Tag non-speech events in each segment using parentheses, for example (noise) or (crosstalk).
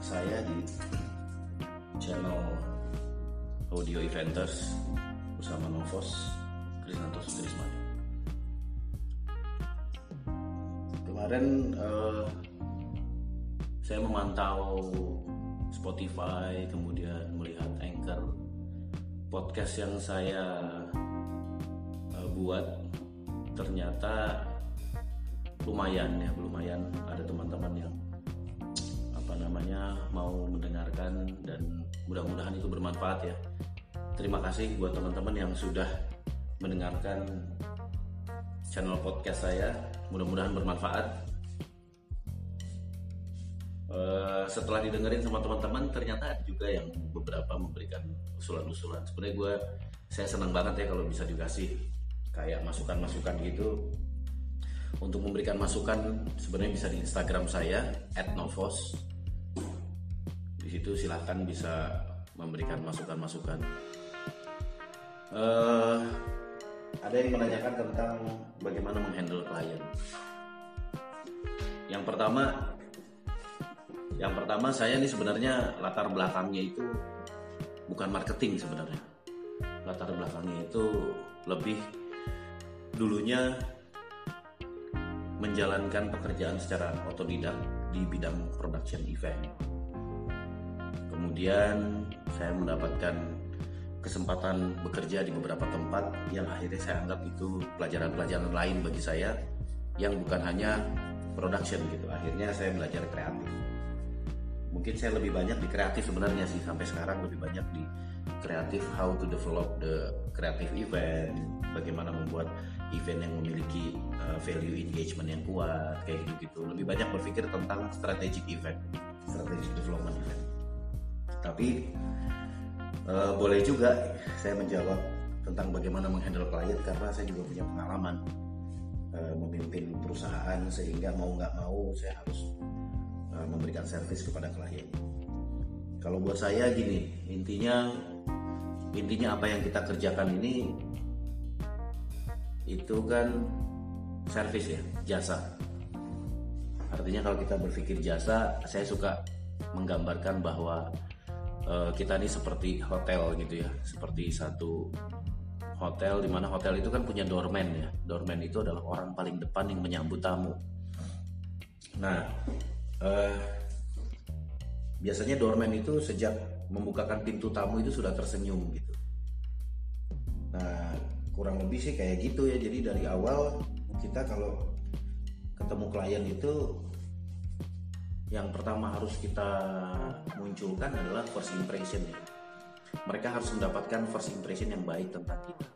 saya di channel Audio Eventers bersama Novos Krisanto Sutrismani. Kemarin uh, saya memantau Spotify, kemudian melihat Anchor, podcast yang saya uh, buat ternyata lumayan ya, lumayan ada teman-teman yang apa namanya mau mendengarkan dan mudah-mudahan itu bermanfaat ya. Terima kasih buat teman-teman yang sudah mendengarkan channel podcast saya. Mudah-mudahan bermanfaat. Uh, setelah didengerin sama teman-teman, ternyata ada juga yang beberapa memberikan usulan-usulan. Sebenarnya gue saya senang banget ya kalau bisa dikasih kayak masukan-masukan gitu untuk memberikan masukan sebenarnya bisa di Instagram saya @novos situ silahkan bisa memberikan masukan-masukan. Uh, ada yang menanyakan tentang bagaimana menghandle klien. Yang pertama yang pertama saya ini sebenarnya latar belakangnya itu bukan marketing sebenarnya. Latar belakangnya itu lebih dulunya menjalankan pekerjaan secara otodidak di bidang production event. Kemudian saya mendapatkan kesempatan bekerja di beberapa tempat yang akhirnya saya anggap itu pelajaran-pelajaran lain bagi saya yang bukan hanya production gitu. Akhirnya saya belajar kreatif. Mungkin saya lebih banyak di kreatif sebenarnya sih sampai sekarang lebih banyak di kreatif how to develop the creative event, bagaimana membuat event yang memiliki uh, value engagement yang kuat kayak gitu gitu lebih banyak berpikir tentang strategic event strategic development event tapi uh, boleh juga saya menjawab tentang bagaimana menghandle klien karena saya juga punya pengalaman uh, memimpin perusahaan sehingga mau nggak mau saya harus uh, memberikan service kepada klien. Kalau buat saya gini intinya intinya apa yang kita kerjakan ini itu kan servis ya jasa. Artinya kalau kita berpikir jasa saya suka menggambarkan bahwa uh, kita ini seperti hotel gitu ya seperti satu hotel di mana hotel itu kan punya doorman ya. Doorman itu adalah orang paling depan yang menyambut tamu. Nah uh, biasanya doorman itu sejak membukakan pintu tamu itu sudah tersenyum gitu. Nah kurang lebih sih kayak gitu ya. Jadi dari awal kita kalau ketemu klien itu yang pertama harus kita munculkan adalah first impression ya. Mereka harus mendapatkan first impression yang baik tentang kita.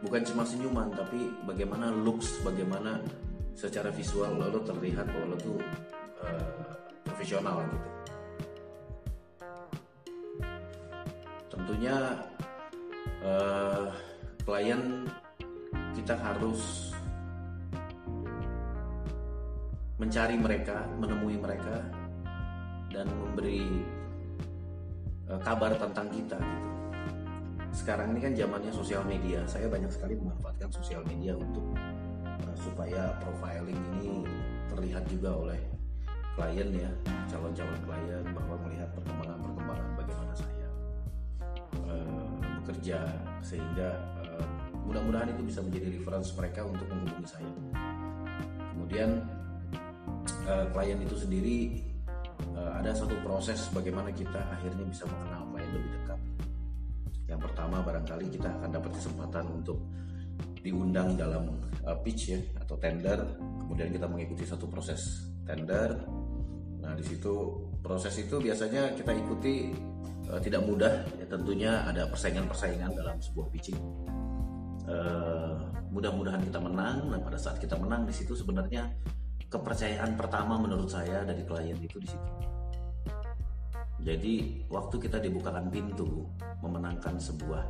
Bukan cuma senyuman tapi bagaimana looks bagaimana secara visual lo, terlihat bahwa lo tuh uh, profesional gitu. Tentunya uh, klien kita harus mencari mereka, menemui mereka dan memberi uh, kabar tentang kita gitu. Sekarang ini kan zamannya sosial media. Saya banyak sekali memanfaatkan sosial media untuk uh, supaya profiling ini terlihat juga oleh klien ya, calon-calon klien bahwa melihat perkembangan-perkembangan bagaimana saya uh, bekerja sehingga mudah-mudahan itu bisa menjadi reference mereka untuk menghubungi saya kemudian uh, klien itu sendiri uh, ada satu proses bagaimana kita akhirnya bisa mengenal klien lebih dekat. Yang pertama barangkali kita akan dapat kesempatan untuk diundang dalam uh, pitch ya atau tender. Kemudian kita mengikuti satu proses tender. Nah di situ proses itu biasanya kita ikuti uh, tidak mudah. Ya tentunya ada persaingan-persaingan dalam sebuah pitching. Uh, mudah-mudahan kita menang. Dan pada saat kita menang di situ sebenarnya kepercayaan pertama menurut saya dari klien itu di situ. Jadi waktu kita dibukakan pintu memenangkan sebuah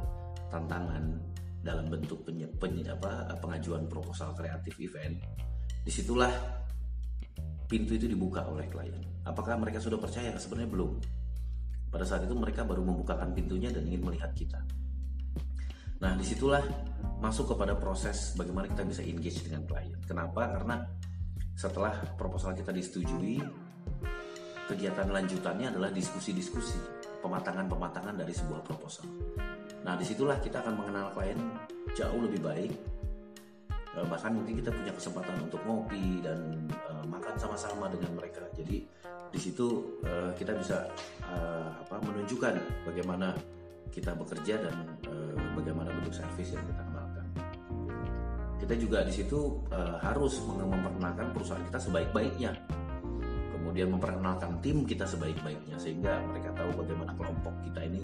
tantangan dalam bentuk penye, penye, apa, pengajuan proposal kreatif event di situlah pintu itu dibuka oleh klien. Apakah mereka sudah percaya? Sebenarnya belum. Pada saat itu mereka baru membukakan pintunya dan ingin melihat kita. Nah, di situlah masuk kepada proses bagaimana kita bisa engage dengan klien. Kenapa? Karena setelah proposal kita disetujui, kegiatan lanjutannya adalah diskusi-diskusi, pematangan-pematangan dari sebuah proposal. Nah, di situlah kita akan mengenal klien jauh lebih baik. Eh, bahkan mungkin kita punya kesempatan untuk ngopi dan uh, makan sama-sama dengan mereka. Jadi di situ uh, kita bisa uh, apa, menunjukkan bagaimana kita bekerja dan uh, bagaimana bentuk servis yang kita. Kita juga di situ uh, harus memperkenalkan perusahaan kita sebaik-baiknya. Kemudian memperkenalkan tim kita sebaik-baiknya sehingga mereka tahu bagaimana kelompok kita ini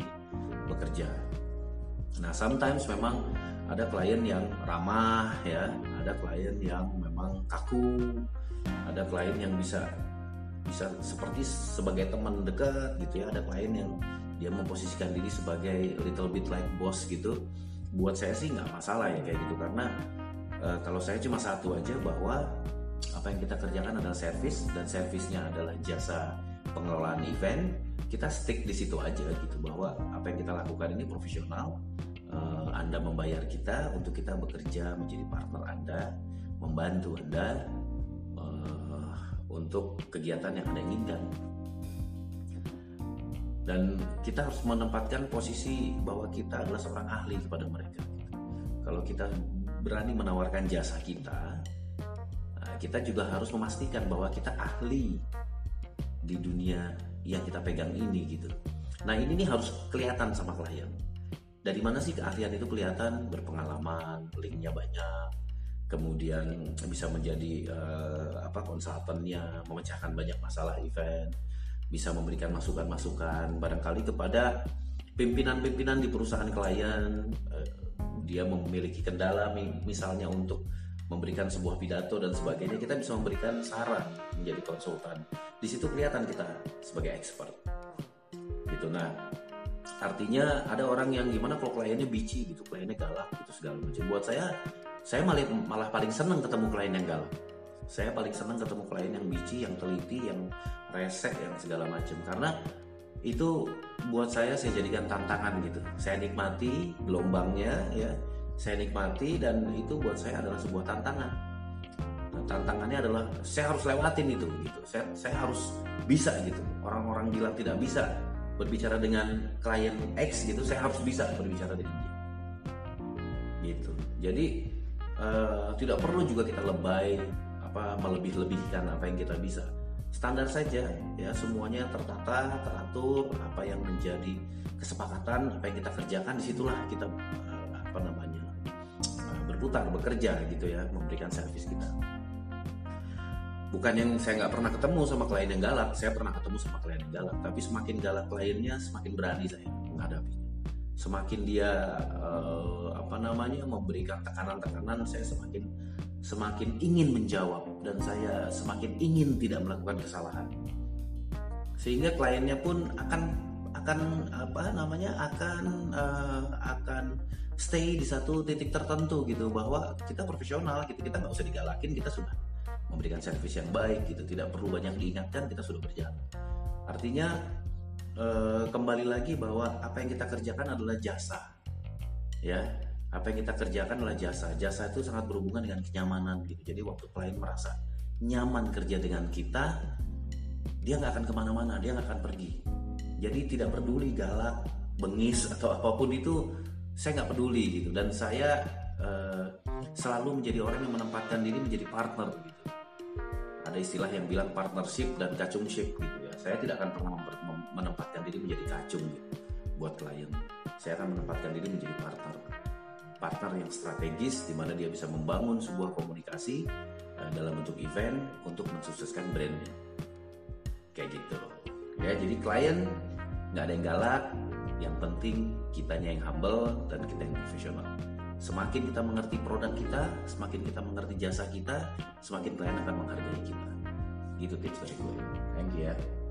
bekerja. Nah, sometimes memang ada klien yang ramah ya, ada klien yang memang kaku, ada klien yang bisa bisa seperti sebagai teman dekat gitu ya, ada klien yang dia memposisikan diri sebagai little bit like boss gitu. Buat saya sih nggak masalah ya kayak gitu. Karena e, kalau saya cuma satu aja bahwa apa yang kita kerjakan adalah service dan servisnya adalah jasa pengelolaan event kita stick di situ aja gitu bahwa apa yang kita lakukan ini profesional. Uh, Anda membayar kita untuk kita bekerja menjadi partner Anda membantu Anda uh, untuk kegiatan yang Anda inginkan. Dan kita harus menempatkan posisi bahwa kita adalah seorang ahli kepada mereka. Kalau kita berani menawarkan jasa kita kita juga harus memastikan bahwa kita ahli di dunia yang kita pegang ini gitu. Nah ini nih harus kelihatan sama klien. Dari mana sih keahlian itu kelihatan? Berpengalaman, linknya banyak, kemudian bisa menjadi uh, apa konsultannya, memecahkan banyak masalah event, bisa memberikan masukan-masukan barangkali kepada pimpinan-pimpinan di perusahaan klien. Uh, dia memiliki kendala misalnya untuk memberikan sebuah pidato dan sebagainya kita bisa memberikan saran menjadi konsultan. Di situ kelihatan kita sebagai expert. Gitu. Nah artinya ada orang yang gimana kalau kliennya bici gitu kliennya galak gitu segala macam. Buat saya saya malah malah paling seneng ketemu klien yang galak. Saya paling seneng ketemu klien yang bici yang teliti yang resek yang segala macam. Karena itu buat saya saya jadikan tantangan gitu. Saya nikmati gelombangnya ya. Saya nikmati dan itu buat saya adalah sebuah tantangan. Nah, tantangannya adalah saya harus lewatin itu gitu. Saya saya harus bisa gitu. Orang-orang bilang tidak bisa berbicara dengan klien X gitu. Saya harus bisa berbicara dengan dia. Gitu. Jadi uh, tidak perlu juga kita lebay apa melebih-lebihkan apa yang kita bisa standar saja ya. Semuanya tertata teratur apa yang menjadi kesepakatan apa yang kita kerjakan di situlah kita uh, apa namanya berputar bekerja gitu ya memberikan servis kita. Bukan yang saya nggak pernah ketemu sama klien yang galak. Saya pernah ketemu sama klien yang galak. Tapi semakin galak kliennya semakin berani saya menghadapinya semakin dia uh, apa namanya memberikan tekanan-tekanan saya semakin semakin ingin menjawab dan saya semakin ingin tidak melakukan kesalahan. Sehingga kliennya pun akan akan apa namanya akan uh, akan stay di satu titik tertentu gitu bahwa kita profesional gitu kita nggak usah digalakin kita sudah memberikan servis yang baik gitu tidak perlu banyak diingatkan kita sudah berjalan. Artinya eh, kembali lagi bahwa apa yang kita kerjakan adalah jasa ya apa yang kita kerjakan adalah jasa. Jasa itu sangat berhubungan dengan kenyamanan gitu. Jadi waktu klien merasa nyaman kerja dengan kita dia nggak akan ke mana-mana dia nggak akan pergi. Jadi tidak peduli galak bengis (laughs) atau apa pun itu saya nggak peduli gitu. Dan saya uh, selalu menjadi orang yang menempatkan diri menjadi partner gitu. Ada istilah yang bilang partnership dan kacungship gitu ya. Saya tidak akan pernah menempatkan diri menjadi kacung gitu buat klien. Saya akan menempatkan diri menjadi partner partner yang strategis di mana dia bisa membangun sebuah komunikasi uh, dalam bentuk event untuk mensukseskan brandnya kayak gitu ya jadi klien nggak ada yang galak yang penting kitanya yang humble dan kita yang profesional. Semakin kita mengerti produk kita, semakin kita mengerti jasa kita, semakin klien akan menghargai kita. Itu tips dari gue. Thank you ya.